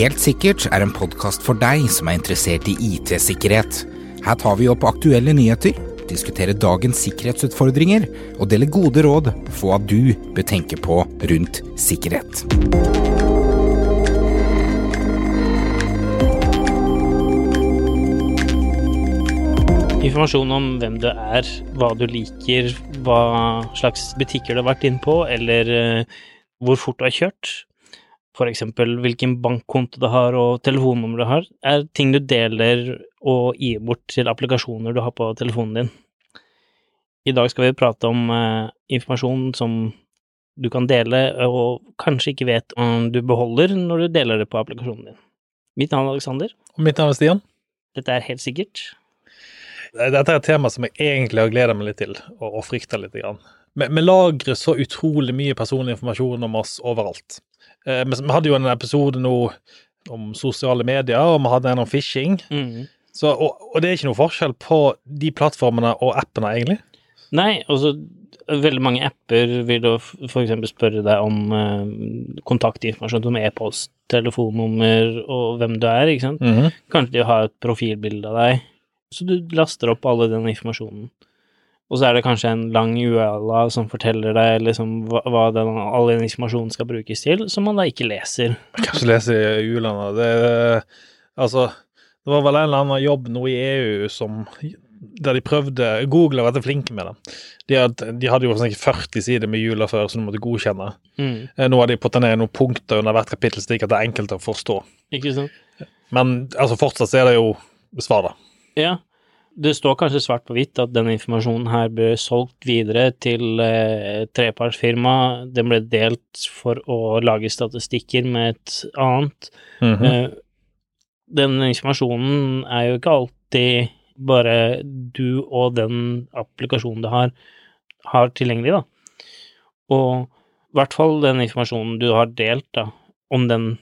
Helt sikkert er en podkast for deg som er interessert i IT-sikkerhet. Her tar vi opp aktuelle nyheter, diskuterer dagens sikkerhetsutfordringer og deler gode råd for hva du bør tenke på rundt sikkerhet. Informasjon om hvem du er, hva du liker, hva slags butikker du har vært inne på, eller eh, hvor fort du har kjørt, eksempel hvilken bankkonto du har og telefonnummer du har, er ting du deler og gir bort til applikasjoner du har på telefonen din. I dag skal vi prate om eh, informasjon som du kan dele og kanskje ikke vet om du beholder når du deler det på applikasjonen din. Mitt navn er Alexander. Og mitt navn er Stian. Dette er helt sikkert. Dette er et tema som jeg egentlig har gleda meg litt til, og, og frykta litt. Grann. Vi, vi lagrer så utrolig mye personlig informasjon om oss overalt. Eh, vi, vi hadde jo en episode nå om sosiale medier, og vi hadde en om phishing. Mm. Så, og, og, det er ikke noe forskjell på de plattformene og appene, egentlig? Nei, altså veldig mange apper vil da f.eks. spørre deg om eh, kontaktinformasjon som e-post, telefonnummer og hvem du er, ikke sant. Mm -hmm. Kanskje de har et profilbilde av deg. Så du laster opp alle den informasjonen. Og så er det kanskje en lang uala som forteller deg liksom hva, hva den, all den informasjonen skal brukes til, som man da ikke leser. Kanskje leser i ULANA. Det Altså, det var vel en eller annen jobb nå i EU som der de prøvde Google har vært flinke med det. De, had, de hadde jo sånn 40 sider med jula før som du måtte godkjenne. Mm. Nå har de putta ned noen punkter under hvert kapittel, slik at det er enkelt å forstå. Ikke sant? Men altså, fortsatt er det jo svar, da. Ja. Det står kanskje svart på hvitt at denne informasjonen her ble solgt videre til eh, trepartsfirma. Den ble delt for å lage statistikker med et annet. Mm -hmm. eh, den informasjonen er jo ikke alltid bare du og den applikasjonen du har, har tilgjengelig, da. Og i hvert fall den informasjonen du har delt, da, om den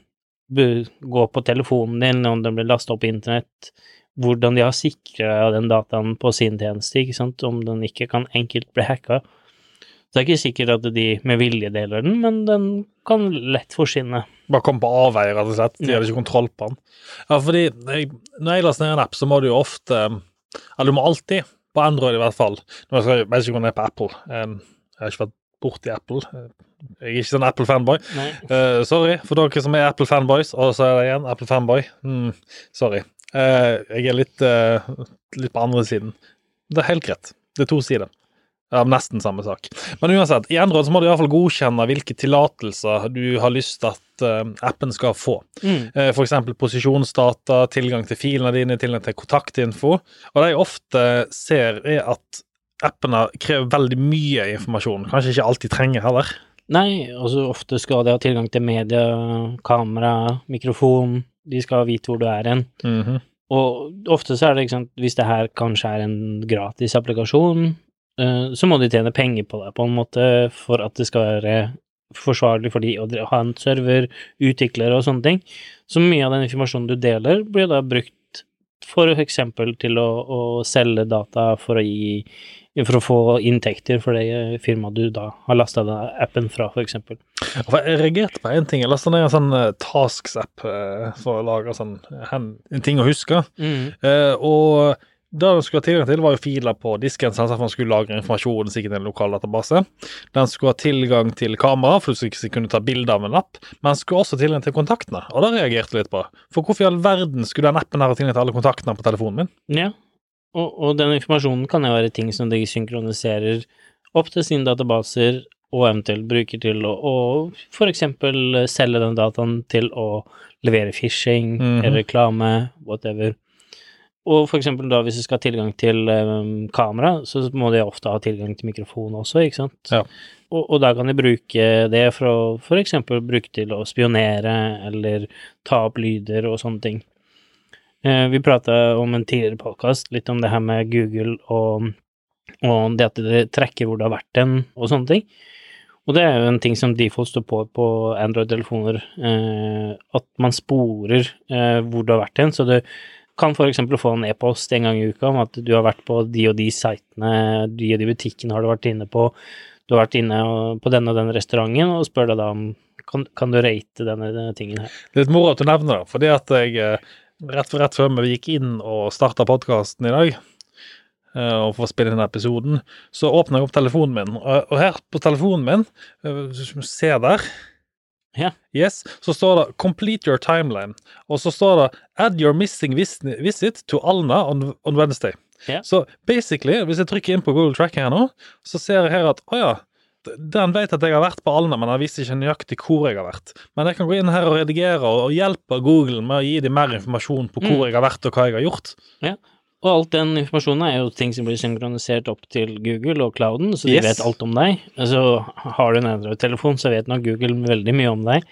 går på telefonen din, om den blir lasta opp på internett, hvordan de har sikra den dataen på sin tjeneste, ikke sant, om den ikke kan enkelt bli hacka. Så det er ikke sikkert at de med vilje deler den, men den kan lett forsvinne. Bare komme på avveier, rett og slett. De hadde ikke kontroll på den. Ja, fordi jeg, når jeg laster ned en app, så må du jo ofte Eller du må alltid, på Android i hvert fall Nå skal jeg ikke gå ned på Apple. Jeg har ikke vært borti Apple. Jeg er ikke sånn Apple-fanboy. Uh, sorry for dere som er Apple-fanboys. Og så er det igjen Apple-fanboy. Mm, sorry. Uh, jeg er litt, uh, litt på andre siden. Det er helt greit. Det er to sider av nesten samme sak. Men uansett, i Android så må du iallfall godkjenne hvilke tillatelser du har lyst til at uh, appen skal få. Mm. Uh, F.eks. posisjonsdata, tilgang til filene dine, tilgang til kontaktinfo. Og det jeg ofte ser, er at appene krever veldig mye informasjon. Kanskje ikke alt de trenger heller. Nei, altså ofte skal de ha tilgang til media, kamera, mikrofon. De skal vite hvor du er hen. Mm -hmm. Og ofte så er det, ikke sant, hvis det her kanskje er en gratis applikasjon, så må de tjene penger på det, på en måte, for at det skal være forsvarlig for de å ha en server, utviklere og sånne ting. Så mye av den informasjonen du deler, blir da brukt for eksempel til å, å selge data for å gi for å få inntekter for det firmaet du da har lasta appen fra, f.eks. Jeg reagerte på én ting. Jeg lasta ned en sånn Tasks-app for å lage sånn, en ting å huske. Mm. Eh, og det den skulle ha tilgang til, var jo filer på disken, sånn at man skulle lagre informasjon sikkert i en lokal database. Den skulle ha tilgang til kamera, for du skulle kunne ta bilde av en app, men den skulle også ha tilgang til kontaktene, og det reagerte jeg litt på. For hvorfor i all verden skulle den appen her ha tilgang til alle kontaktene på telefonen min? Ja, og, og den informasjonen kan jo være ting som de synkroniserer opp til sine databaser, og eventuelt bruker til å, å eksempel selge den dataen til å levere phishing, Mhm. eller reklame, whatever. Og eksempel da hvis du skal ha tilgang til um, kamera, så må de ofte ha tilgang til mikrofon også, ikke sant? Ja. Og, og da kan de bruke det for å eksempel bruke til å spionere eller ta opp lyder og sånne ting. Eh, vi prata om en tidligere podkast litt om det her med Google og, og det at det trekker hvor det har vært den og sånne ting. Og det er jo en ting som default står på på Android-telefoner, eh, at man sporer eh, hvor du har vært hen. Så du kan f.eks. få en e-post en gang i uka om at du har vært på de og de sitene, de og de butikkene har du vært inne på, du har vært inne på denne og den restauranten, og spør deg da om Kan, kan du rate denne, denne tingen her? Det er litt moro at du nevner det, fordi at jeg eh, rett, rett før vi gikk inn og starta podkasten i dag, eh, og for å spille inn episoden, så åpna jeg opp telefonen min, og, her på telefonen min, eh, hvis du ser der yeah. Yes, så står det 'Complete your timeline', og så står det 'Add your missing visit to Alna on, on Wednesday'. Yeah. Så basically, hvis jeg trykker inn på Google Tracking her nå, så ser jeg her at å ja, den vet at jeg har vært på Alna, men den visste ikke nøyaktig hvor jeg har vært. Men jeg kan gå inn her og redigere og, hjelpe Google med å gi dem mer informasjon på hvor Mm. jeg har vært og hva jeg har gjort. Ja. Og alt den informasjonen er jo ting som blir synkronisert opp til Google og clouden, så de Yes. vet alt om deg. Altså, har du en Android-telefon, så vet nok Google veldig mye om deg.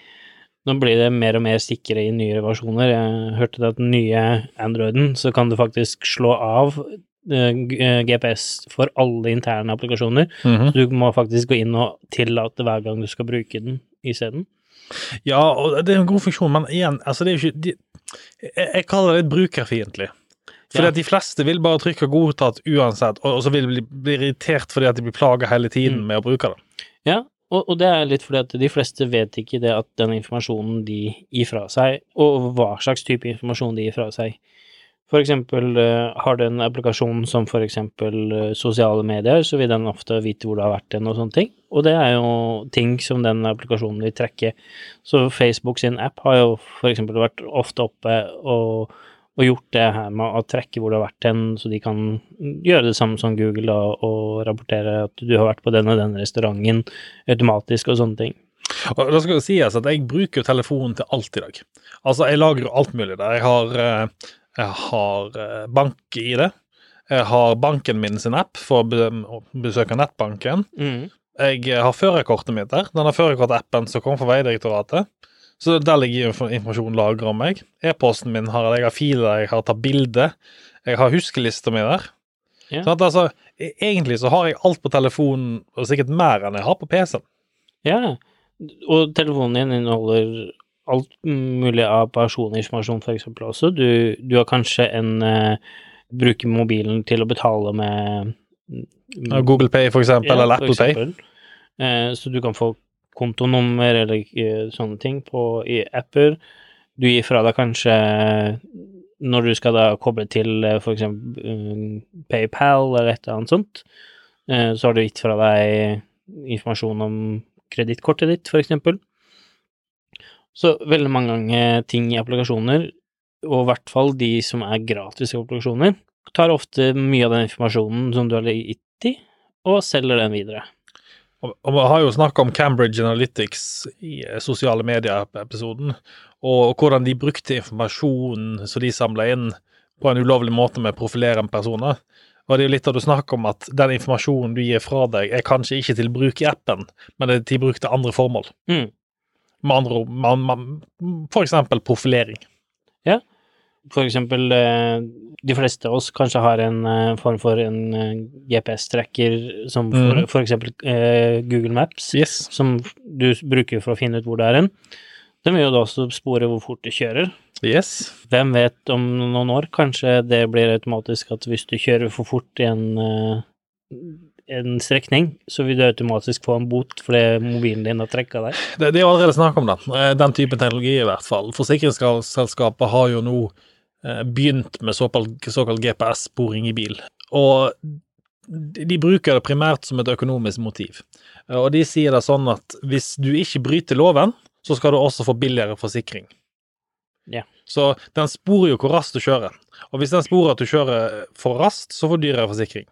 Nå blir det mer og mer sikre i nyere versjoner. Jeg hørte det at den nye Androiden, så kan du faktisk slå av GPS for alle interne applikasjoner. så Du må faktisk gå inn og tillate hver gang du skal bruke den isteden. Ja, og det er en god funksjon, men igjen, altså det er jo ikke de, jeg, jeg kaller det litt brukerfiendtlig. Fordi Ja. at de fleste vil bare trykke 'godtatt' uansett, og, og så vil de bli, bli irritert fordi at de blir plaga hele tiden Mm. med å bruke det. Ja, og, og det er litt fordi at de fleste vet ikke det at den informasjonen de gir fra seg, og hva slags type informasjon de gir fra seg. For eksempel eh, har du en applikasjon som for eksempel eh, sosiale medier, så vil den ofte vite hvor du har vært hen og sånne ting. Og det er jo ting som den applikasjonen vil trekke. Så Facebook sin app har jo for eksempel vært ofte oppe og, og gjort det her med å trekke hvor du har vært hen, så de kan gjøre det samme som Google da, og rapportere at du har vært på den og den restauranten automatisk og sånne ting. Og da skal det sies at jeg bruker telefonen til alt i dag. Altså, jeg lagrer alt mulig der. Jeg har, eh, jeg har bank i det. Jeg har banken min sin app for å besøke nettbanken. Jeg eh, har førerkortet mitt der. Denne førerkortappen som kom fra Vegdirektoratet. Så der ligger info- informasjon lagra om meg. E-posten min har jeg har filer, jeg har tatt bilde. Jeg har huskelista mi der. Yeah. Sånn at altså, e- egentlig så har jeg alt på telefonen, og sikkert mer enn jeg har på PC-en. Ja, og telefonen din inneholder alt mulig av personinformasjon for eksempel også. Du, du har kanskje en uh, Bruker mobilen til å betale med Ja, Google Pay, for eksempel, Ja, eller Apple Pay. Eh, så du kan få kontonummer eller eh, sånne ting på, i apper. Du gir fra deg kanskje når du skal da koble til f.eks. eh, PayPal eller et eller annet sånt, så har du gitt fra deg informasjon om kredittkortet ditt, eksempel. Så veldig mange ganger ting i applikasjoner, og i hvert fall de som er gratis applikasjoner, tar ofte mye av den informasjonen som du har gitt i, og selger den videre. Og og Vi har jo snakka om Cambridge Analytics i eh, sosiale medier-episoden, og hvordan de brukte informasjonen som de samla inn, på en ulovlig måte med profilerende personer. Og det er jo litt av du snakker om at den informasjonen du gir fra deg, er kanskje ikke til bruk i appen, men det er til bruk til andre formål. Mm. Med andre ord, man, man, for eksempel profilering. Ja. For eksempel, eh, de fleste av oss kanskje har en eh, form for en eh, GPS-tracker som for, Mhm. for eksempel Google Maps, Yes. som du bruker for å finne ut hvor det er hen. Den vil jo da også spore hvor fort du kjører. Yes. Hvem vet om noen år, kanskje det blir automatisk at hvis du kjører for fort i en, en strekning, så vil du automatisk få en bot fordi mobilen din har trekka deg. Det, det er jo allerede snakk om det. Eh, Den typen teknologi, i hvert fall. Forsikringsselskapet har jo nå eh, begynt med såkalt, såkalt GPS-sporing i bil. Og de de bruker det primært som et økonomisk motiv. Eh, Og de sier det sånn at hvis du ikke bryter loven, så skal du også få billigere forsikring. Ja. Så den sporer jo hvor raskt du kjører. Og hvis den sporer at du kjører for raskt, så får du dyrere forsikring.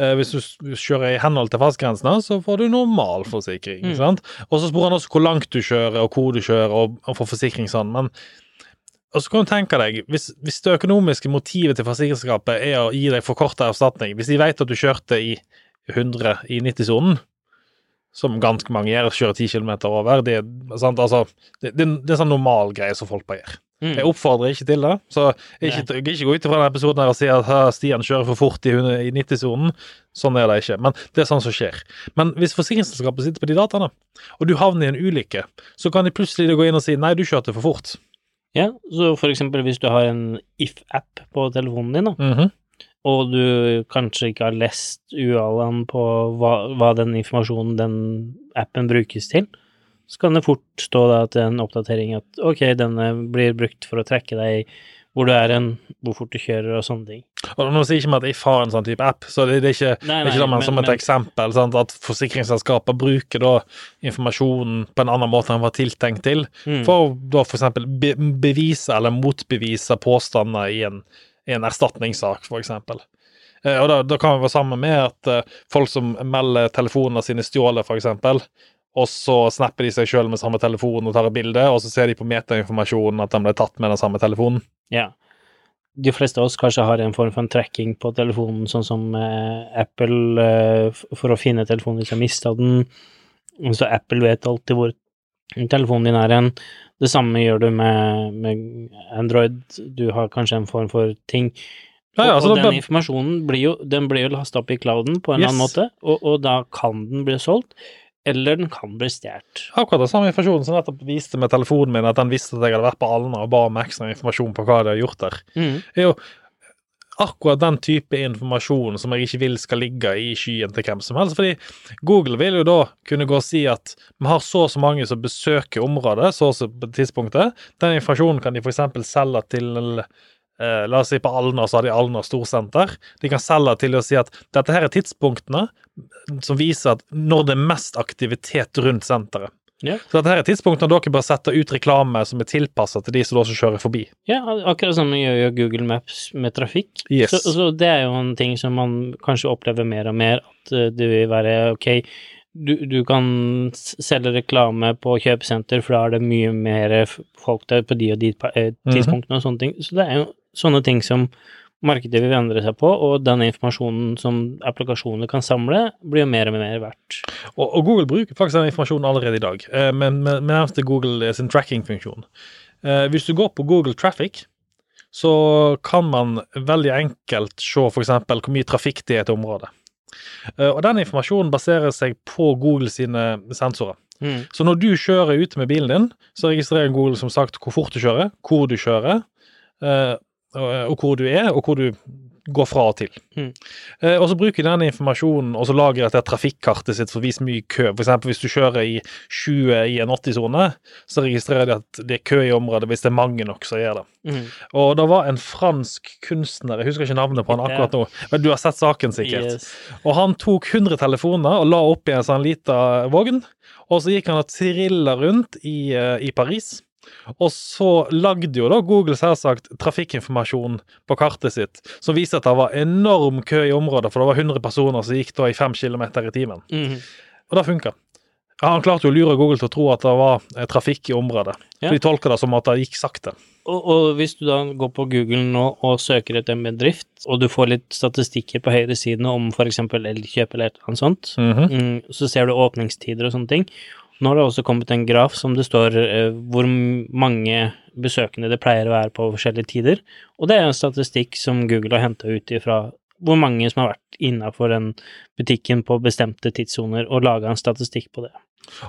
Eh, hvis du kjører i henhold til fartsgrensene, så får du normal forsikring. Mm. sant? Og så spør han også hvor langt du kjører, og hvor du kjører, og, og får forsikring sånn. Men og så kan du tenke deg, hvis, hvis det økonomiske motivet til forsikringsselskapet er å gi deg forkorta erstatning, hvis de vet at du kjørte i 100 i 90-sonen, som ganske mange gjør, kjører 10 km over, det, er- sant? Altså, det, det, det er sånn normal greie som folk bare gjør. Mm. Jeg oppfordrer ikke til det. Så ikke, ikke gå ut fra denne episoden her og si at «Hæ, Stian kjører for fort i, i 90-sonen. Sånn er det ikke. Men det er sånn som skjer. Men hvis forsikringsselskapet sitter på de dataene, og du havner i en ulykke, så kan de plutselig gå inn og si nei, du kjørte for fort. Ja, så for eksempel hvis du har en if-app på telefonen din, da, Mhm. og du kanskje ikke har lest URL-en på hva, hva den informasjonen den appen brukes til, så kan det fort stå da til en oppdatering at ok, denne blir brukt for å trekke deg hvor du er hen, hvor fort du kjører og sånne ting. Og nå sier ikke vi at If har en sånn type app, så det, det er ikke, Nei, det er nei, ikke det, men, men- som et men- eksempel. Sant? At forsikringsselskaper bruker da informasjonen på en annen måte enn den var tiltenkt til, Mm. for da eksempel be bevise eller motbevise påstander i en, i en erstatningssak, eksempel. Eh, og da, da kan vi være sammen med at eh, folk som melder telefonene sine stjålet, eksempel, og så snapper de seg sjøl med samme telefon og tar et bilde, og så ser de på metainformasjonen at de ble tatt med den samme telefonen. Ja. De fleste av oss kanskje har en form for en tracking på telefonen, sånn som eh, Apple, eh, for å finne telefonen hvis jeg mista den. Så Apple vet alltid hvor telefonen din er hen. Det samme gjør du med, med Android. Du har kanskje en form for ting. Ja, ja, og, den informasjonen blir jo, den blir jo lasta opp i clouden på en eller annen måte, og, og da kan den bli solgt, eller den kan bli stjålet. Akkurat den samme informasjonen som nettopp viste med telefonen min, at den visste at jeg hadde vært på Alna og ba om ekstra informasjon på hva de hadde gjort der. Mm. er jo akkurat den type informasjon som jeg ikke vil skal ligge i skyen til hvem som helst. Fordi Google vil jo da kunne gå og si at vi har så og så mange som besøker området, så og så på tidspunktet. Den informasjonen kan de f.eks. selge til eh, La oss si på Alna, så har de Alna storsenter. De kan selge til å si at dette her er tidspunktene som viser at når det er mest aktivitet rundt senteret. Ja. Så dette her er tidspunktene dere bør sette ut reklame som er tilpassa til de som også kjører forbi. Ja, akkurat som gjør jo Google Maps med trafikk. Yes. Så, så det er jo en ting som man kanskje opplever mer og mer, at eh, det vil være ok, du, du kan selge reklame på kjøpesenter, for da er det mye mer folk der på de og de eh, Mhm. tidspunktene og sånne ting. Så det er jo sånne ting som markedet vil endre seg på, og den informasjonen som applikasjoner kan samle, blir jo mer og mer verdt. Og, og Google bruker faktisk den informasjonen allerede i dag, eh, men med, med Google eh, sin tracking-funksjon. Hvis du går på Google Traffic, så kan man veldig enkelt se f.eks. hvor mye trafikk det er til området. Eh, og den informasjonen baserer seg på Google sine sensorer. Mm. Så når du kjører ute med bilen din, så registrerer Google som sagt hvor fort du kjører, hvor du kjører, eh, og, og hvor du er, og hvor du går fra og til. Mm. Eh, og så bruker de denne informasjonen og så lager dette trafikkartet sitt for å vise mye kø. Eksempel hvis du kjører i 20 i en 80-sone, så registrerer de at det er kø i området hvis det er mange nok som gjør det. Mm. Og det var en fransk kunstner, jeg husker ikke navnet på han akkurat nå, men du har sett saken sikkert. Yes. Og han tok 100 telefoner og la opp i en sånn lita vogn, og så gikk han og trilla rundt i, eh, i Paris. Og så lagde jo da Google selvsagt trafikkinformasjon på kartet sitt, som viste at det var enorm kø i området, for det var 100 personer som gikk da i 5 km i timen. Mhm. Og det funka. Ja, han klarte jo å lure Google til å tro at det var eh, trafikk i området. Ja. For de tolka det som at det gikk sakte. Og, og hvis du da går på Google nå og søker etter en bedrift, og du får litt statistikker på høyresiden om f.eks. Elkjøp eller et eller annet sånt, mm -hmm. så ser du åpningstider og sånne ting. Nå har det også kommet en graf som det står eh, hvor mange besøkende det pleier å være på forskjellige tider, og det er en statistikk som Google har henta ut ifra hvor mange som har vært innafor den butikken på bestemte tidssoner, og laga en statistikk på det.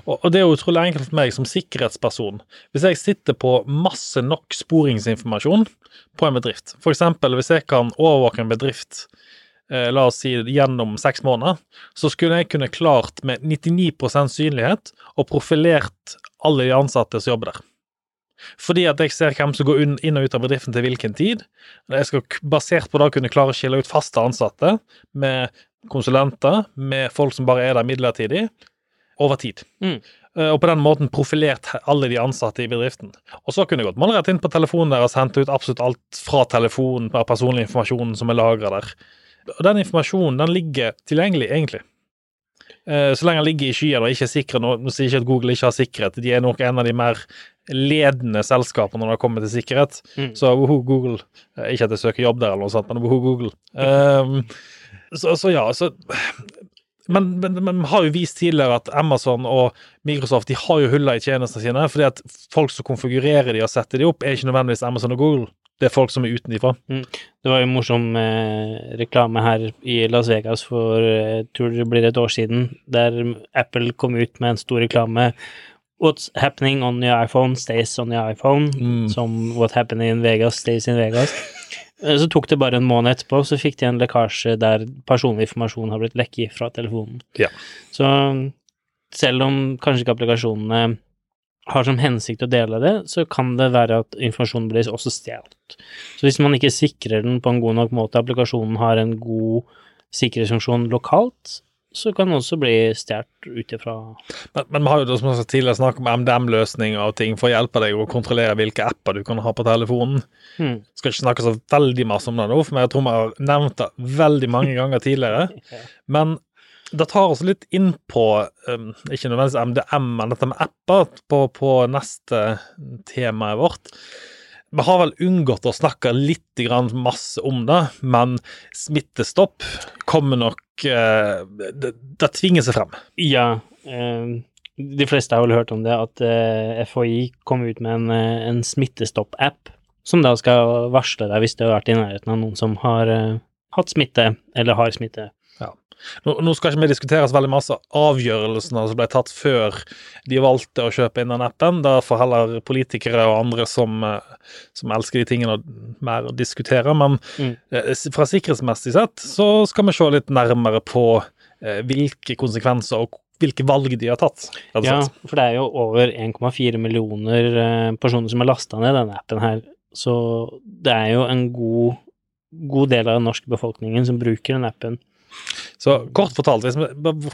Og, det er utrolig enkelt for meg som sikkerhetsperson. Hvis jeg sitter på masse nok sporingsinformasjon på en bedrift, f.eks. hvis jeg kan overvåke en bedrift la oss si gjennom seks måneder, så skulle jeg kunne klart med 99% synlighet og profilert alle de ansatte som jobber der. Fordi at jeg ser hvem som går inn og ut av bedriften til hvilken tid. Jeg skal basert på det kunne klare å skille ut faste ansatte med konsulenter, med folk som bare er der midlertidig, over tid. Mm. Eh, Og på den måten profilert alle de ansatte i bedriften. Og så kunne jeg gått målrett inn på telefonen deres og hentet ut absolutt alt fra telefonen personlig informasjon som er lagra der. Og den informasjonen den ligger tilgjengelig, egentlig. Eh, Så lenge den ligger i skyen og ikke er sikret Nå nå sier ikke at Google ikke har sikkerhet, de er nok en av de mer ledende selskapene når det kommer til sikkerhet. Mm. Så woho Google eh, Ikke at jeg søker jobb der, eller noe sånt, men woho Google. Um, så, så ja, så men vi har jo vist tidligere at Amazon og Microsoft de har jo huller i tjenestene sine, fordi at folk som konfigurerer de og setter de opp, er ikke nødvendigvis Amazon og Google. Det er folk som er utenfra. Det var jo morsom eh, reklame her i Las Vegas for eh, jeg tror det blir et år siden, der Apple kom ut med en stor reklame. What's happening on your iPhone stays on your iPhone. Mm. Som what happened in Vegas stays in Vegas. Eh, Så tok det bare en måned etterpå, så fikk de en lekkasje der personlig informasjon har blitt lekket fra telefonen. Ja. Så selv om kanskje ikke applikasjonene har som hensikt å dele det, så kan det være at informasjonen blir også stjålet. Så hvis man ikke sikrer den på en god nok måte, applikasjonen har en god sikkerhetsfunksjon lokalt, så kan den også bli stjålet ut ifra Men, men vi har jo da, som jeg sa tidligere snakket om MDM-løsninger og ting for å hjelpe deg å kontrollere hvilke apper du kan ha på telefonen. hmm. Skal ikke snakke så veldig masse om det nå, for jeg tror vi har nevnt det veldig mange ganger tidligere. Men det tar oss litt inn på um, ikke nødvendigvis MDM, men dette med apper på, på neste temaet vårt. Vi har vel unngått å snakke litt grann masse om det, men smittestopp kommer nok eh, det, det tvinger seg frem. Ja, eh, de fleste har vel hørt om det, at eh, FHI kom ut med en, eh, en smittestopp-app, som da skal varsle deg hvis du har vært i nærheten av noen som har eh, hatt smitte, eller har smitte. Nå, nå skal ikke vi diskutere så veldig masse avgjørelsene som ble tatt før de valgte å kjøpe inn den appen. Da får heller politikere og andre som, eh, som elsker de tingene mer å diskutere. Men Mm. eh, fra sikkerhetsmessig sett så skal vi se litt nærmere på eh, hvilke konsekvenser og hvilke valg de har tatt. Ja, for det er jo over 1,4 millioner eh, personer som har lasta ned denne appen her, så det er jo en god, god del av den norske befolkningen som bruker den appen. Så kort fortalt,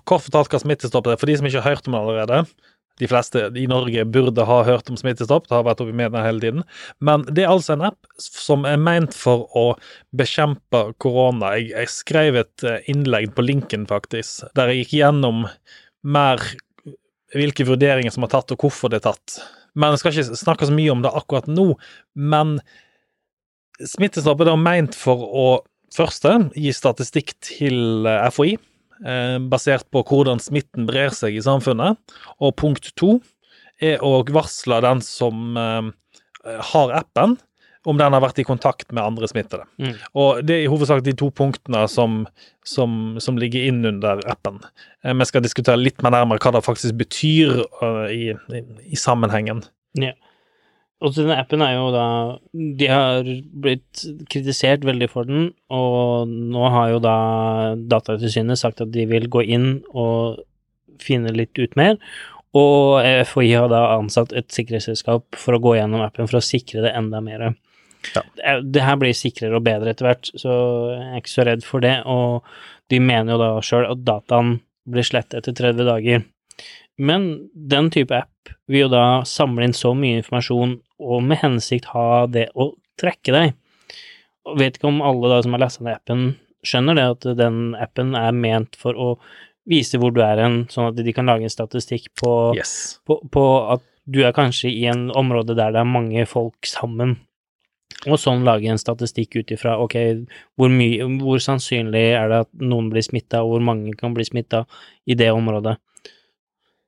kort fortalt hva smittestopp er, for de som ikke har hørt om det allerede De fleste i Norge burde ha hørt om smittestopp, det har vært oppe i media hele tiden. Men det er altså en app som er meint for å bekjempe korona. Jeg, jeg skrev et eh, innlegg på linken, faktisk, der jeg gikk gjennom mer hvilke vurderinger som er tatt, og hvorfor det er tatt. Men jeg skal ikke snakke så mye om det akkurat nå. Men smittestopp er da meint for å første gi statistikk til eh, FHI, eh, basert på hvordan smitten brer seg i samfunnet. Og punkt to er å varsle den som eh, har appen, om den har vært i kontakt med andre smittede. Mm. Og det er i hovedsak de to punktene som, som, som ligger inn under appen. Vi skal diskutere litt mer nærmere hva det faktisk betyr i, i, i sammenhengen. Ja. Og denne appen er jo da De har blitt kritisert veldig for den, og nå har jo da Datatilsynet sagt at de vil gå inn og finne litt ut mer. Og FHI har da ansatt et sikkerhetsselskap for å gå gjennom appen for å sikre det enda mer. Ja. Det her blir sikrere og bedre etter hvert, så jeg er ikke så redd for det. Og de mener jo da sjøl at dataen blir slettet etter 30 dager. Men den type app vil jo da samle inn så mye informasjon, og med hensikt ha det å trekke deg. Og vet ikke om alle da som har lest den appen, skjønner det at den appen er ment for å vise hvor du er hen, sånn at de kan lage en statistikk på, Yes. på, på at du er kanskje i en område der det er mange folk sammen. Og sånn lage en statistikk ut ifra ok, hvor, mye, hvor sannsynlig er det at noen blir smitta, og hvor mange kan bli smitta i det området.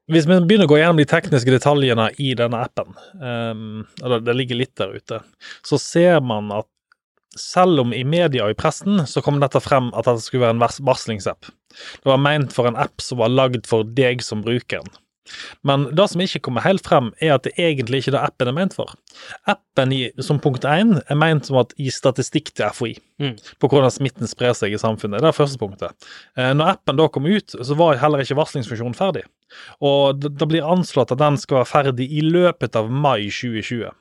Hvis vi begynner å gå gjennom de tekniske detaljene i denne appen, um, eller det ligger litt der ute, så ser man at selv om i media og i pressen så kom dette frem at dette skulle være en varslingsapp. Det var ment for en app som var lagd for deg som brukeren. Men det som ikke kommer helt frem, er at det egentlig ikke er det appen er ment for. Appen i, som punkt én er ment som at gi statistikk til FHI Mm. på hvordan smitten sprer seg i samfunnet. Det er første punktet. Eh, Når appen da kom ut, så var heller ikke varslingsfunksjonen ferdig. Og det, det blir anslått at den skal være ferdig i løpet av mai 2020.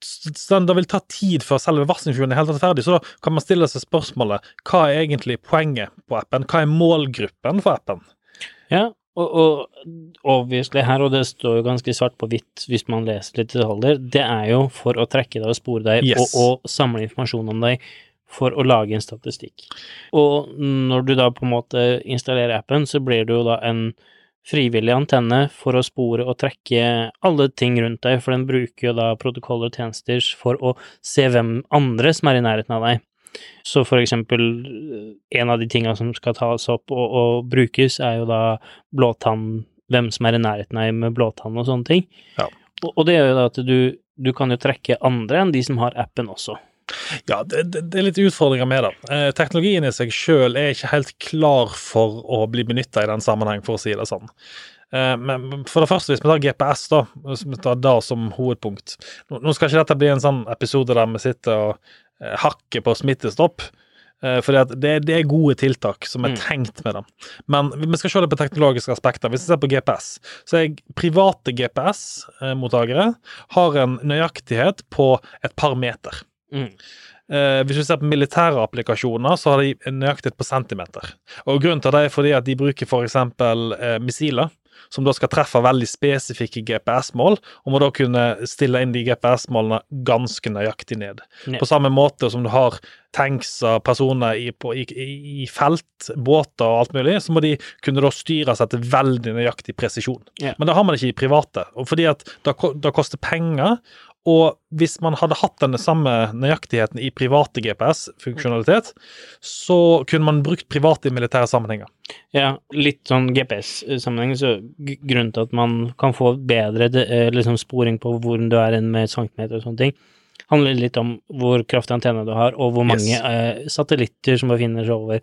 Så det vil ta tid før selve varslingsfunksjonen er helt ferdig, så da kan man stille seg spørsmålet hva er egentlig poenget på appen? Hva er målgruppen for appen? Ja, og, og obviously her, og det står jo ganske svart på hvitt hvis man leser litt detaljer, det er jo for å trekke deg og spore deg Yes. og, og samle informasjon om deg for å lage en statistikk. Og når du da på en måte installerer appen, så blir det jo da en frivillig antenne for å spore og trekke alle ting rundt deg, for den bruker jo da protokoller og tjenester for å se hvem andre som er i nærheten av deg. Så for eksempel, en av de tinga som skal tas opp og, og brukes, er jo da blåtann, hvem som er i nærheten av deg med blåtann og sånne ting. Ja. Og, og det gjør jo da at du, du kan jo trekke andre enn de som har appen også. Ja, det, det, det er litt utfordringer med det. Eh, teknologien i seg sjøl er ikke helt klar for å bli benytta i den sammenheng, for å si det sånn. Eh, men for det første, hvis vi tar GPS, da, hvis vi tar det som hovedpunkt Nå, nå skal ikke dette bli en sånn episode der vi sitter og eh, hakker på smittestopp, for fordi at det, det er gode tiltak som er Mm. tenkt med dem. Men vi skal se det på teknologiske aspekter. Hvis vi ser på GPS, så er private GPS-mottakere har en nøyaktighet på et par meter. Mm. Eh, hvis vi ser på militære applikasjoner, så har de nøyaktighet på centimeter. Og Grunnen til det er fordi at de bruker f.eks. Eh, missiler, som da skal treffe veldig spesifikke GPS-mål, og må da kunne stille inn de GPS-målene ganske nøyaktig ned. Ja. På samme måte som du har tanks av personer i, på, i, i, i felt, båter og alt mulig, så må de kunne da styres etter veldig nøyaktig presisjon. Ja. Men det har man ikke i private, og fordi at det, det koster penger. Og hvis man hadde hatt den samme nøyaktigheten i private GPS-funksjonalitet, så kunne man brukt private i militære sammenhenger. Ja, litt sånn GPS-sammenheng, så grunnen til at man kan få bedre eh, liksom sporing på hvor du er enn med centimeter og sånne ting, handler litt om hvor kraftig antenne du har, og hvor mange Yes. eh, satellitter som befinner seg over.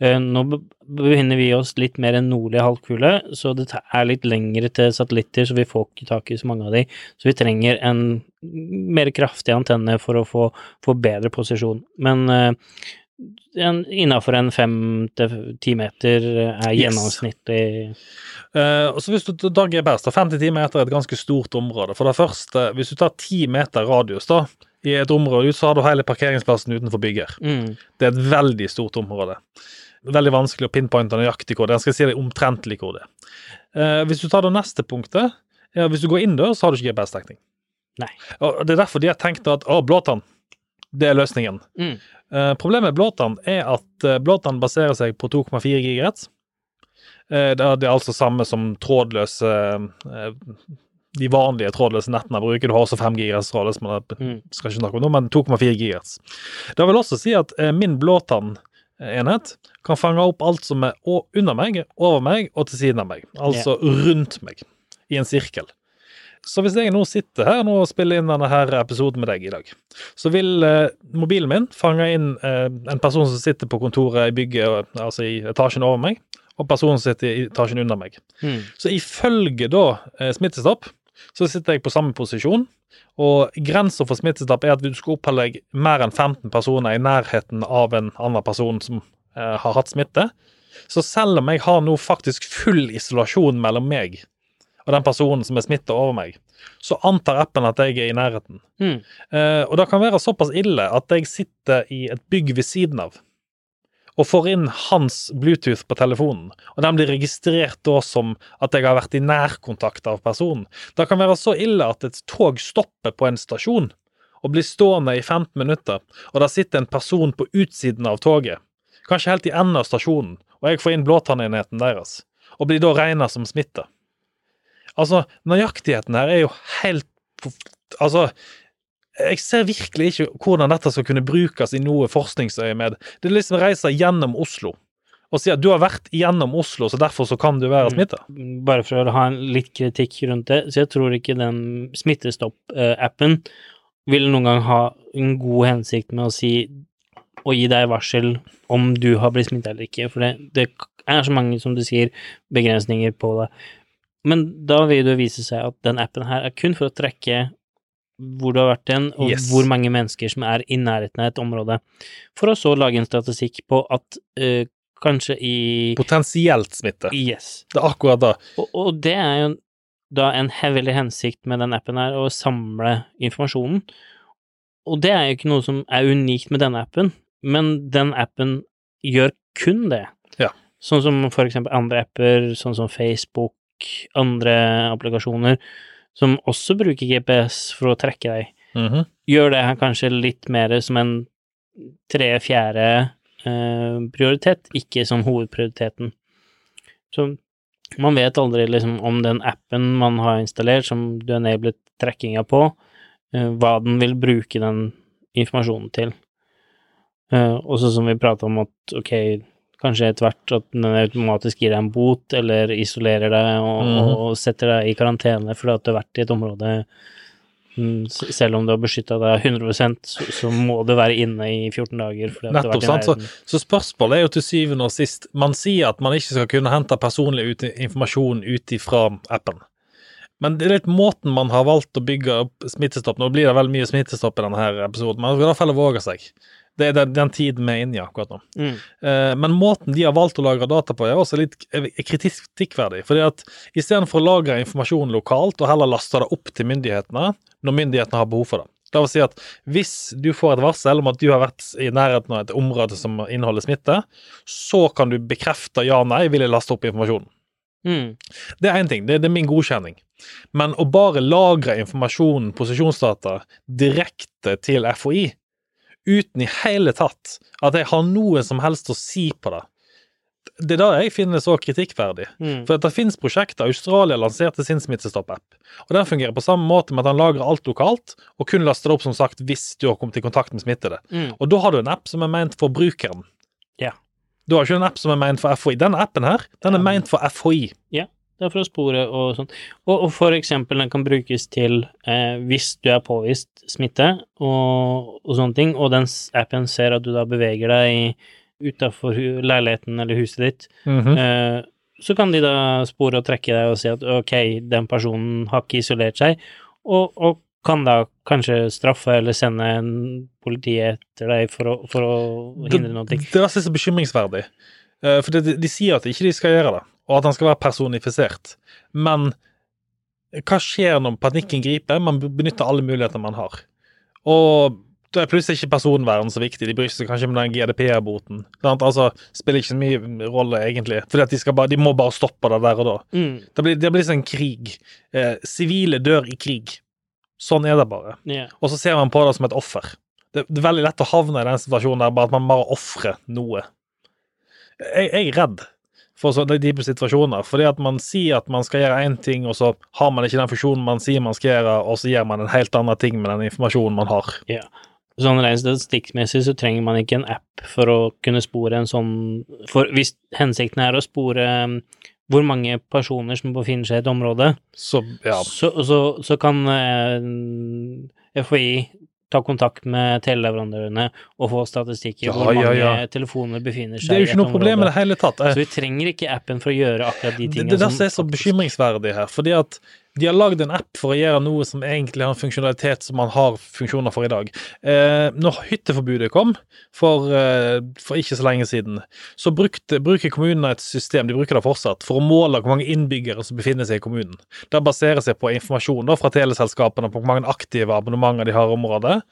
Eh, nå be- befinner vi oss litt mer enn nordlig halvkule, så det er litt lengre til satellitter, så vi får ikke tak i så mange av de. Så vi trenger en mer kraftig antenne for å få, få bedre posisjon. Men eh, innafor en fem til ti meter er Yes. gjennomsnittlig Eh, og så Hvis du tar GPS, da 50 meter er et ganske stort område. For det første, Hvis du tar ti meter radius da, i et område ut, så har du hele parkeringsplassen utenfor bygger. mm, Det er et veldig stort område. Veldig vanskelig å pinpointe nøyaktig hvor det er. Jeg skal si det omtrentlig hvor det er. Eh, hvis du tar det neste punktet, ja, hvis du går innendørs, så har du ikke GPS-dekning. Nei. Og Det er derfor de har tenkt at å, blåtann, det er løsningen. mm, Eh, problemet med blåtann er at uh, blåtann baserer seg på 2,4 gigahertz. Eh, det, er, det altså samme som trådløse eh, De vanlige trådløse nettene bruker. Du har også 5 gigahertz, trådløs, men det mm. skal ikke snakke om nå, men 2,4 gigahertz. Det vil også si at min min blåtannenhet kan fange opp alt som er under meg, over meg og til siden av meg. Altså rundt meg, i en sirkel. Så hvis jeg nå sitter her nå og spiller inn denne her episoden med deg i dag, så vil eh, mobilen min fange inn eh, en person som sitter på kontoret i bygget, altså i etasjen over meg, og personen som sitter i etasjen under meg. Mm. Så ifølge da eh, Smittestopp, så sitter jeg på samme posisjon, og grensa for Smittestopp er at du skal oppholde deg mer enn 15 personer i nærheten av en annen person som eh, har hatt smitte. Så selv om jeg har nå faktisk full isolasjon mellom meg og den personen som er smitta over meg, så antar appen at jeg er i nærheten. Mm. Eh, og det kan være såpass ille at jeg sitter i et bygg ved siden av og får inn hans Bluetooth på telefonen, og den blir registrert da som at jeg har vært i nærkontakt av personen. Det kan være så ille at et tog stopper på en stasjon og blir stående i 15 minutter, og der sitter en person på utsiden av toget, kanskje helt i enden av stasjonen, og jeg får inn blåtannenheten deres, og blir da regna som smitta. Altså, nøyaktigheten her er jo helt Altså, jeg ser virkelig ikke hvordan dette skal kunne brukes i noe forskningsøyemed. Det er liksom reiser reise gjennom Oslo og si at du har vært gjennom Oslo, så derfor så kan du være Mm. smitta. Bare for å ha en litt kritikk rundt det, så jeg tror ikke den Smittestopp-appen vil noen gang ha en god hensikt med å si å gi deg varsel om du har blitt smittet eller ikke, for det, det er så mange, som du sier, begrensninger på det. Men da vil det vise seg at den appen her er kun for å trekke hvor du har vært hen, og Yes. hvor mange mennesker som er i nærheten av et område, for å så lage en statistikk på at uh, kanskje i Potensielt smitte. Yes. Det er akkurat det. Og, og det er jo da en hevelig hensikt med den appen her, å samle informasjonen. Og det er jo ikke noe som er unikt med denne appen, men den appen gjør kun det. Ja. Sånn som for eksempel andre apper, sånn som Facebook, andre applikasjoner, som også bruker GPS for å trekke deg. Mhm. Gjør det her kanskje litt mer som en tre-fjerde eh, prioritet, ikke som hovedprioriteten. Så man vet aldri liksom om den appen man har installert, som du enablet trekkinga på, eh, hva den vil bruke den informasjonen til. Eh, også som vi prata om at ok, kanskje etter hvert at den automatisk gir deg en bot, eller isolerer deg og, Mhm. og setter deg i karantene fordi at du har vært i et område mm, selv om du har beskytta deg 100 så, så må du være inne i 14 dager. Nettopp, sant, så- Så spørsmålet er jo til syvende og sist Man sier at man ikke skal kunne hente personlig ut, informasjon ut ifra appen. Men det er litt måten man har valgt å bygge opp smittestopp Nå blir det veldig mye smittestopp i denne her episoden, men man skal i hvert fall våge seg. Det er den, den tiden vi er inne i akkurat nå. Mm. Eh, men måten de har valgt å lagre data på, er også litt er kritikkverdig. fordi at istedenfor å lagre informasjon lokalt, og heller laste det opp til myndighetene når myndighetene har behov for det. Det vil si at hvis du får et varsel om at du har vært i nærheten av et område som inneholder smitte, så kan du bekrefte ja nei, vil jeg laste opp informasjonen. Mm. Det er én ting, det, det er min godkjenning. Men å bare lagre informasjonen, posisjonsdata, direkte til FHI, uten i hele tatt at jeg har noe som helst å si på det, det er da jeg finner det så kritikkverdig. Mm. For det finnes prosjekter. Australia lanserte sin Smittestopp-app. Og Den fungerer på samme måte med at han lagrer alt lokalt, og kun laster det opp som sagt hvis du har kommet i kontakt med smittede. Mm. Og da har du en app som er ment for brukeren. Yeah. Du har ikke en app som er ment for FHI. Denne appen her, den er um. ment for FHI. Det er for å spore og sånn. Og, og for eksempel den kan brukes til eh, hvis du er påvist smitte og, og sånne ting, og den appen ser at du da beveger deg utafor leiligheten eller huset ditt, Mhm. eh, så kan de da spore og trekke deg og si at ok, den personen har ikke isolert seg, og, og kan da kanskje straffe eller sende en politiet etter deg for å, for å hindre noe. Det, det er så bekymringsverdig. Eh, For de, de sier at ikke de skal gjøre det, og at han skal være personifisert. Men hva skjer når panikken griper? Man benytter alle muligheter man har. Og da er plutselig ikke personvern så viktig. De bryr seg kanskje med den GDP-boten. Altså, spiller ikke så mye rolle, egentlig. Fordi at de, bare, de må bare stoppe det der og da. Mm, Det blir, det blir sånn krig. Eh, Sivile dør i krig. Sånn er det bare. Yeah. Og så ser man på det som et offer. Det, det er veldig lett å havne i den situasjonen der bare at man bare ofrer noe. Jeg, jeg er redd for sånne type situasjoner, fordi at man sier at man skal gjøre én ting, og så har man ikke den funksjonen man sier man skal gjøre, og så gjør man en helt annen ting med den informasjonen man har. Ja. Sånn rent statistikkmessig så trenger man ikke en app for å kunne spore en sånn For hvis hensikten er å spore um, hvor mange personer som befinner seg i et område, Så ja. så, så, så kan eh, FHI ta kontakt med teleleverandørene og få statistikk i Ja, hvor mange ja, ja. telefoner befinner seg Det er jo i ikke et noe problem i område. det hele tatt. Så vi trenger ikke appen for å gjøre akkurat de Det, tingene det er det som er så bekymringsverdig her, fordi at de har lagd en app for å gjøre noe som egentlig har en funksjonalitet som man har funksjoner for i dag. Eh, når hytteforbudet kom for, eh, for ikke så lenge siden, så brukte, bruker kommunene et system, de bruker det fortsatt, for å måle hvor mange innbyggere som befinner seg i kommunen. Det baserer seg på informasjon da, fra teleselskapene på hvor mange aktive abonnementer de har i området,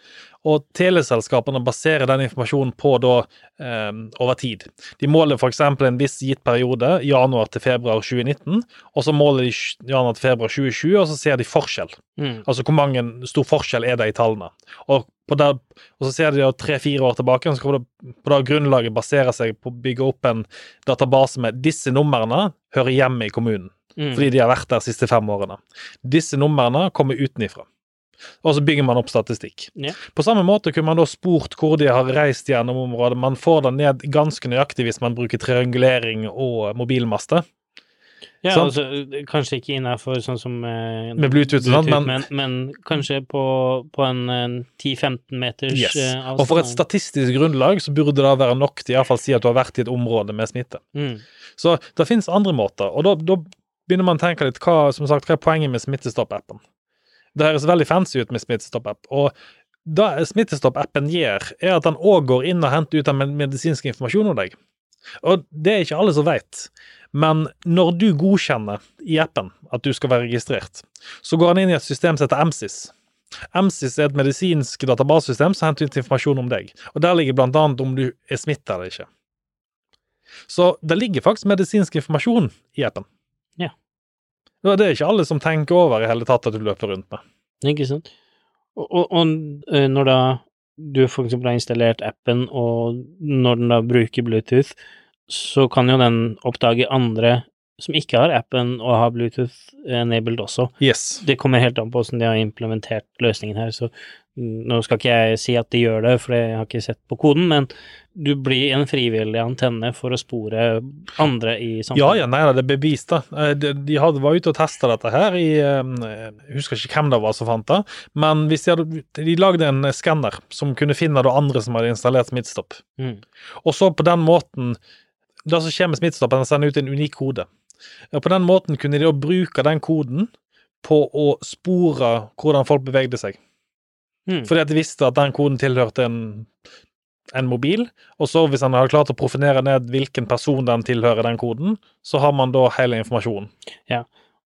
og teleselskapene baserer den informasjonen på da eh, over tid. De måler f.eks. en viss gitt periode, januar til februar 2019, og så måler de januar til februar 2020, og så ser de forskjell. Mm, Altså hvor mange stor forskjell er det i tallene. Og, på det, og så ser de tre-fire år tilbake, og så kan det på det grunnlaget basere seg på å bygge opp en database med disse numrene hører hjemme i kommunen, mm. fordi de har vært der de siste fem årene. Disse numrene kommer utenifra. Og så bygger man opp statistikk. Ja. På samme måte kunne man da spurt hvor de har reist gjennom området. Man får det ned ganske nøyaktig hvis man bruker triangulering og mobilmaste. Ja, sånn? altså, kanskje ikke innafor sånn som eh, Med Bluetooth Bluetooth sånn, men- men, men kanskje på, på en, en 10-15 meters Yes. eh, avstand. Og for et statistisk grunnlag så burde det være nok til iallfall si at du har vært i et område med smitte. mm. Så det finnes andre måter, og da, da begynner man å tenke litt hva, som sagt, hva er poenget med Smittestopp-appen. Det høres veldig fancy ut med Smittestopp-app, og det Smittestopp-appen gjør, er at den òg går inn og henter ut den medisinske medisinsk informasjon om deg. Og det er ikke alle som vet, men når du godkjenner i appen at du skal være registrert, så går han inn i et system som heter MSIS. MSIS er et medisinsk databasesystem som henter ut informasjon om deg, og der ligger annet om du er smittet eller ikke. Så det ligger faktisk medisinsk informasjon i appen. Det er ikke alle som tenker over i hele tatt at du løper rundt med. Ikke sant? Og, og, og eh, når da du for eksempel har installert appen, og når den da bruker Bluetooth, så kan jo den oppdage andre som ikke har appen og har Bluetooth enabled også. Yes. Det kommer helt an på hvordan de har implementert løsningen her, så nå skal ikke jeg si at de gjør det, for jeg har ikke sett på koden, men du blir en frivillig antenne for å spore andre i samfunnet. ja, ja, nei det er bevist, da. Eh, De, de hadde, var ute og testa dette her i Jeg husker ikke hvem det var som fant det, men de, hadde, de lagde en skanner som kunne finne det andre som hadde installert Smittestopp. Mm. Og så på den måten Det som skjer med Smittestopp, er at den sender ut en unik kode. Og på den måten kunne de da bruke den koden på å spore hvordan folk bevegde seg. Mm. Fordi at de visste at den koden tilhørte en en mobil, og så hvis han har klart å profinere ned hvilken person den tilhører, den koden, så har man da hele informasjonen.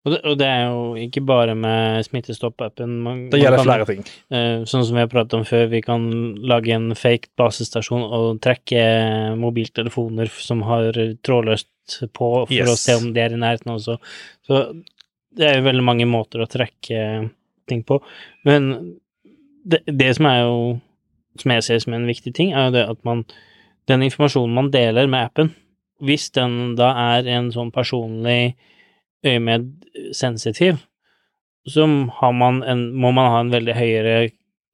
Og det, og det er jo ikke bare med Smittestopp-appen. Det gjelder kan- flere ting. Uh, sånn som vi har pratet om før, vi kan lage en fake basestasjon og trekke mobiltelefoner som har trådløst på, for å se om de er i nærheten også. Så det er jo veldig mange måter å trekke ting på. Men det, det som er jo Som jeg ser som en viktig ting, er jo det at man Den informasjonen man deler med appen, hvis den da er en sånn personlig øyemed-sensitiv, så har man en, må man ha en veldig høyere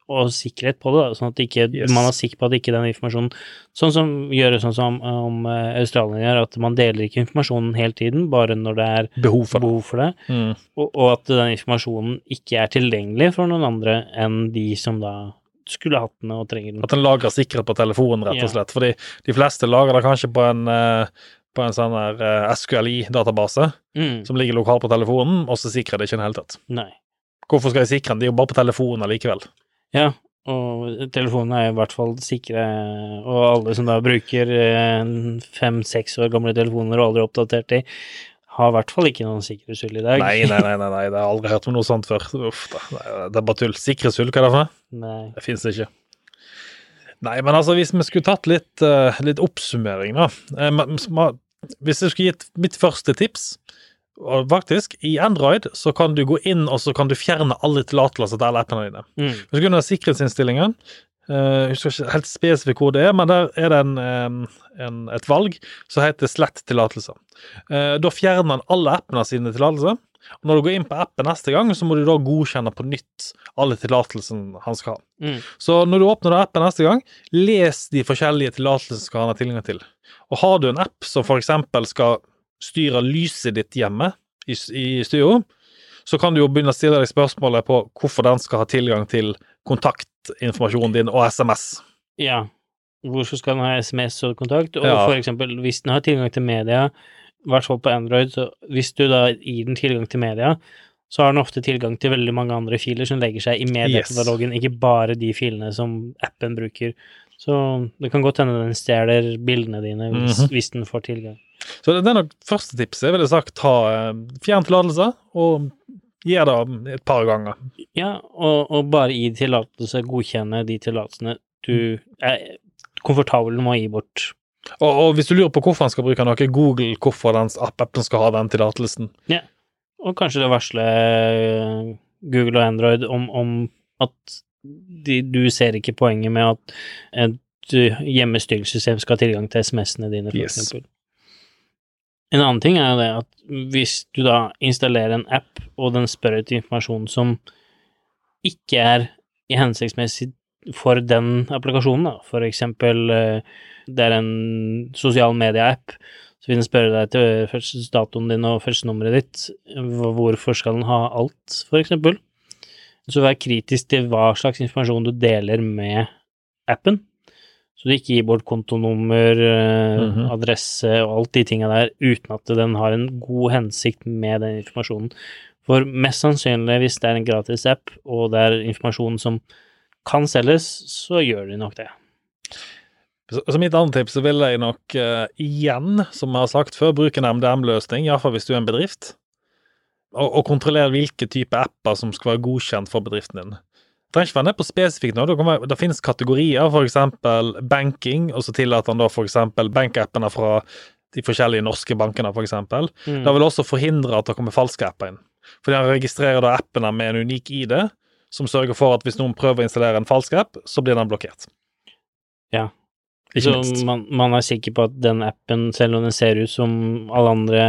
og sikkerhet på det, da, sånn at ikke, Yes. man er sikker på at ikke den informasjonen Sånn som gjøres sånn som om uh, gjør, at man deler ikke informasjonen hele tiden, bare når det er Behov for det. behov for det, Mm. og, og at den informasjonen ikke er tilgjengelig for noen andre enn de som da skulle hatt den og trenger den. At den lagrer sikkerhet på telefonen, rett og Ja. slett. Fordi de fleste lagrer det kanskje på en, eh, på en sånn her eh, SQLI-database Mm, som ligger lokalt på telefonen, og så sikrer det ikke i det hele tatt. nei. Hvorfor skal jeg sikre den? De er jo bare på telefonen likevel. Ja, og telefonene er i hvert fall sikre, og alle som da bruker eh, fem-seks år gamle telefoner og aldri oppdatert de, har i hvert fall ikke noen sikkerhetshull i dag. Nei, nei, nei, nei, nei, det har aldri hørt om noe sånt før. Uff da. Det er bare tull. Sikkerhetshull, hva er det for noe? Det fins ikke. Nei, men altså, hvis vi skulle tatt litt, eh, litt oppsummering, da. Ma- hvis jeg skulle gitt mitt første tips og faktisk, i Android så kan du gå inn og så kan du fjerne alle tillatelser til alle appene dine. Mm. Hvis du kunne ha sikkerhetsinnstillingen, eh, jeg husker ikke helt spesifikt hvor det er, men der er det en, eh, en, et valg som heter slett tillatelser. Eh, Da fjerner han alle appene sine tillatelser. Og når du går inn på appen neste gang, så må du da godkjenne på nytt alle tillatelsene han skal ha. Mm. Så når du åpner appen neste gang, les de forskjellige tillatelsene han ha tilgang til. Og har du en app som eksempel skal styre lyset ditt hjemme i, i studio, så kan du jo begynne å stille deg spørsmålet på hvorfor den skal ha tilgang til kontaktinformasjonen din og SMS. Ja. Hvorfor skal den ha SMS og kontakt? Og Ja. for eksempel, hvis den har tilgang til media, i hvert fall på Android, så hvis du da gir den tilgang til media, så har den ofte tilgang til veldig mange andre filer som legger seg i mediekatalogen, ikke bare de filene som appen bruker. Så det kan godt hende den stjeler bildene dine hvis, Mhm. hvis den får tilgang. Så det er nok første tipset. Jeg sagt ta eh, fjern tillatelse og gjør det et par ganger. Ja, og, og bare gi tillatelse, godkjenne de tillatelsene du er komfortabel med å gi bort. Og, og hvis du lurer på hvorfor han skal bruke noe, google hvorfor den appen skal ha den tillatelsen. Og kanskje det varsler Google og Android om, om at de, du ser ikke poenget med at et hjemmestyringssystem skal ha tilgang til SMS-ene dine, for Yes. eksempel. En annen ting er jo det at hvis du da installerer en app, og den spør etter informasjon som ikke er hensiktsmessig for den applikasjonen, da, for eksempel eh, det er en sosial media-app, så vil den spørre deg til datoen din og fødselsnummeret ditt, hvorfor skal den ha alt, for eksempel? Så vær kritisk til hva slags informasjon du deler med appen, så du ikke gir bort kontonummer, eh, Mhm. adresse og alt de tinga der uten at den har en god hensikt med den informasjonen. For mest sannsynlig, hvis det er en gratis app, og det er informasjon som kan selges, så gjør de nok det. Så, så mitt andre tips så vil jeg nok uh, igjen, som jeg har sagt før, bruke en MDM-løsning, iallfall hvis du er en bedrift, og, og kontrollere hvilke type apper som skal være godkjent for bedriften din. Det trenger ikke være ned på spesifikt nå. Det, være, det finnes kategorier, f.eks. banking, og så tillater han da f.eks. bankappene fra de forskjellige norske bankene, f.eks. Mm. Det vil også forhindre at det kommer falske apper inn. Fordi han registrerer da appene med en unik ID, som sørger for at hvis noen prøver å installere en falsk app, så blir den blokkert. Ja. Ikke så minst. man, man er sikker på at den appen, selv om den ser ut som alle andre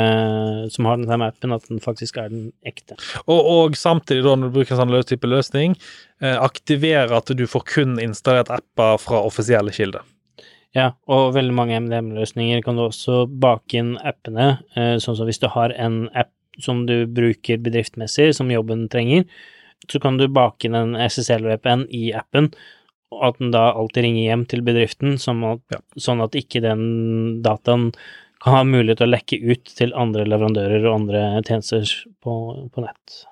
som har den samme appen, at den faktisk er den ekte. Og, og samtidig, da, når du bruker en sånn løs type løsning, eh, aktiverer at du får kun installert apper fra offisielle kilder. Ja, og veldig mange MDM-løsninger kan du også bake inn appene, eh, sånn som hvis du har en app som du bruker bedriftsmessig, som jobben trenger, så kan du bake inn en SSL-VPN i appen, og at den da alltid ringer hjem til bedriften, sånn at, Ja. sånn at ikke den dataen kan ha mulighet til å lekke ut til andre leverandører og andre tjenester på, på nett.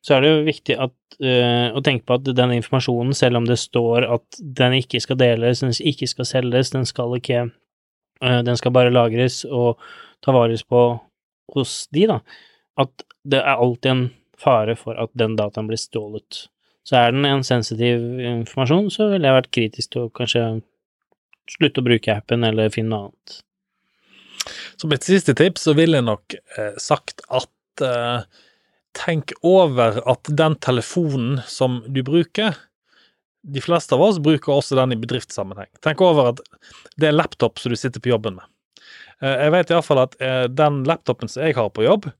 så er det jo viktig at, øh, å tenke på at den informasjonen, selv om det står at den ikke skal deles, den ikke skal selges, den skal ikke øh, Den skal bare lagres og ta vares på hos de, da, at det er alltid en fare for at den dataen blir stjålet. Så er den en sensitiv informasjon, så ville jeg vært kritisk til å kanskje slutte å bruke appen eller finne noe annet. Som et siste tips så ville jeg nok eh, sagt at eh, tenk over at den telefonen som du bruker De fleste av oss bruker også den i bedriftssammenheng. Tenk over at det er laptop som du sitter på jobben med. Eh, jeg vet iallfall at eh, den laptopen som jeg har på jobb,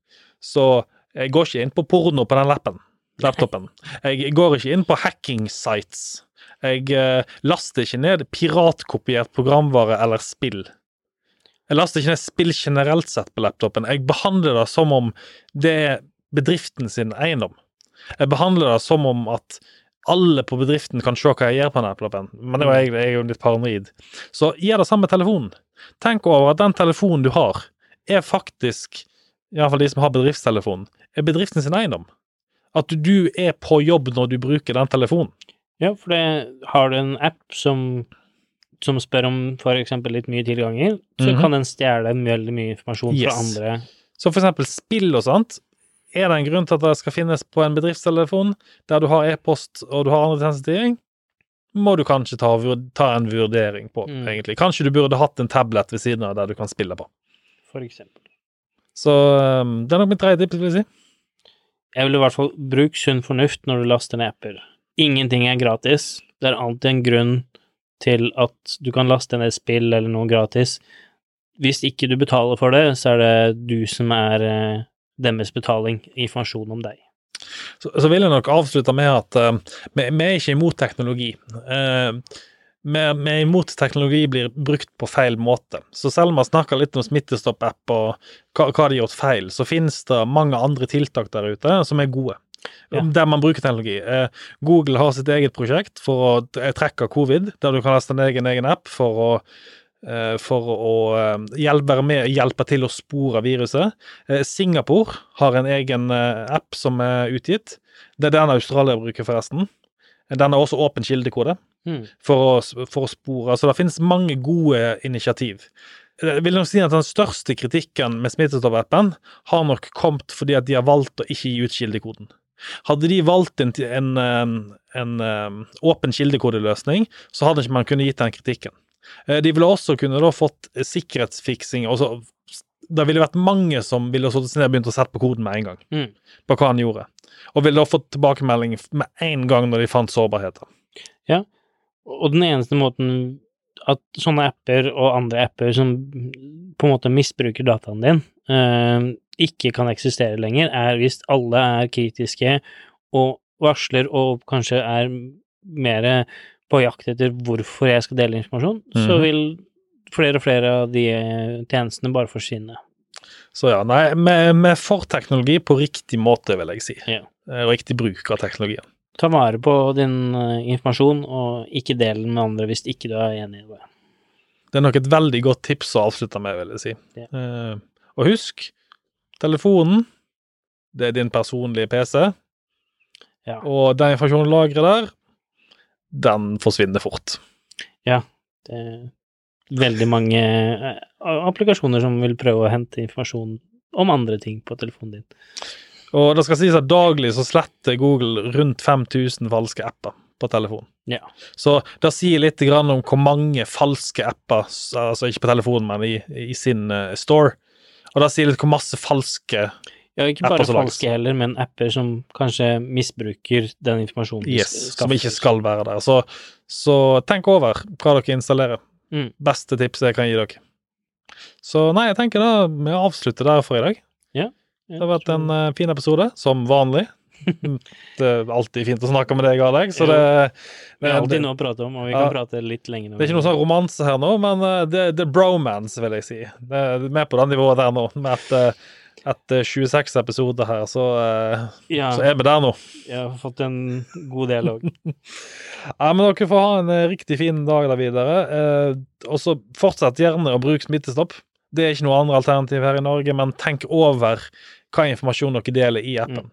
så jeg går ikke inn på porno på den lappen, laptopen. Jeg går ikke inn på hacking sites. Jeg eh, laster ikke ned piratkopiert programvare eller spill. Jeg laster ikke ned spill generelt sett på laptopen. Jeg behandler det som om det er bedriften sin eiendom. Jeg behandler det som om at alle på bedriften kan se hva jeg gjør på den laptopen. Men det var jeg, jeg er jo litt paranoid. Så gjør det samme med telefonen. Tenk over at den telefonen du har, er faktisk, iallfall de som har bedriftstelefonen, er bedriften sin eiendom. At du er på jobb når du bruker den telefonen. Ja, for det, har du en app som, som spør om eksempel litt mye tilganger, så Mhm. kan den stjele veldig mye informasjon fra andre. Så eksempel spill og sånt. Er det en grunn til at det skal finnes på en bedriftstelefon der du har e-post og du har andre tjenester? Må du kanskje ta, ta en vurdering på, Mm. egentlig. Kanskje du burde hatt en tablet ved siden av der du kan spille på. For eksempel. Så um, det er nok mitt tredje tips, vil jeg si. Jeg vil i hvert fall bruke sunn fornuft når du laster ned apper. Ingenting er gratis. Det er alltid en grunn til at du kan laste ned spill eller noe gratis. Hvis ikke du betaler for det, så er det du som er eh, deres betaling, informasjon om deg. Så, så vil jeg nok avslutte med at uh, vi, vi er ikke imot teknologi. Uh, vi, er imot teknologi blir brukt på feil måte. Så selv om man snakker litt om Smittestopp-app og hva, hva de har gjort feil, så finnes det mange andre tiltak der ute som er gode. Ja. Der man bruker teknologi. Eh, Google har sitt eget prosjekt for å t- trekke covid, der du kan laste ned en egen app for å eh, for å eh, hjelpe, med, hjelpe til å spore viruset. Eh, Singapore har en egen eh, app som er utgitt. Det er den Australia bruker, forresten. Den har også åpen kildekode Mm. for å, for å spore. Så det finnes mange gode initiativ. Jeg vil nok si at Den største kritikken med Smittestopp-appen har nok kommet fordi at de har valgt å ikke gi ut kildekoden. Hadde de valgt en, en, en, en um, åpen kildekodeløsning, så hadde ikke man kunnet gitt den kritikken. Eh, De ville også kunne da fått sikkerhetsfiksing. og så- Det ville vært mange som ville begynt å sette på koden med en gang. Mm. På hva han gjorde. Og ville da fått tilbakemelding med en gang når de fant sårbarheter. Og den eneste måten at sånne apper og andre apper som på en måte misbruker dataen din, eh, ikke kan eksistere lenger, er hvis alle er kritiske og varsler og kanskje er mer på jakt etter hvorfor jeg skal dele informasjon, så Mhm. vil flere og flere av de tjenestene bare forsvinne. Så ja, nei, vi er for teknologi på riktig måte, vil jeg si. Ja. Eh, Riktig bruk av teknologien. Ta vare på din eh, informasjon, og ikke del den med andre hvis ikke du er enig i det. Det er nok et veldig godt tips å avslutte med, vil jeg si. Ja. Eh, og husk, telefonen, det er din personlige PC, Ja. og den informasjonen du lagrer der, den forsvinner fort. Ja, Det veldig mange eh, applikasjoner som vil prøve å hente informasjon om andre ting på telefonen din. Og det skal sies at daglig så sletter Google rundt 5000 falske apper på telefonen. Ja. Så det sier litt grann om hvor mange falske apper, altså ikke på telefonen, men i, i sin eh, store. Og det sier litt hvor masse falske Ja, ikke bare falske heller, men apper som kanskje misbruker den informasjonen yes, som ikke skal være der. Så, så tenk over hva dere installerer. Mm. Beste tipset jeg kan gi dere. Så nei, jeg tenker da vi avslutter der for i dag. Ja, Det har vært en uh, fin episode, som vanlig. det er alltid fint å snakke med deg, Alex. Så det, det, Vi har alltid noe å prate om, og vi Ja. kan prate litt lenger. det er ikke noe sånn romanse her nå, men eh, det, det er bromance, vil jeg si. Det er med på det nivået der nå. Med etter, etter 26 episoder her, så, eh, Ja, så er vi der nå. jeg har fått en god del òg. Ja, men dere får ha en eh, riktig fin dag der videre. Eh, og så fortsett gjerne å bruke Smittestopp. Det er ikke noe andre alternativ her i Norge, men tenk over hva informasjon dere deler i appen.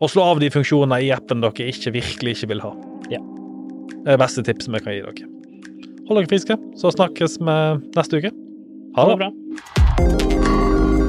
Og slå av de funksjonene i appen dere ikke virkelig ikke vil ha. Ja. Det er det beste tipset vi kan gi dere. Hold dere friske, så snakkes vi neste uke. Ha Ha det. det bra.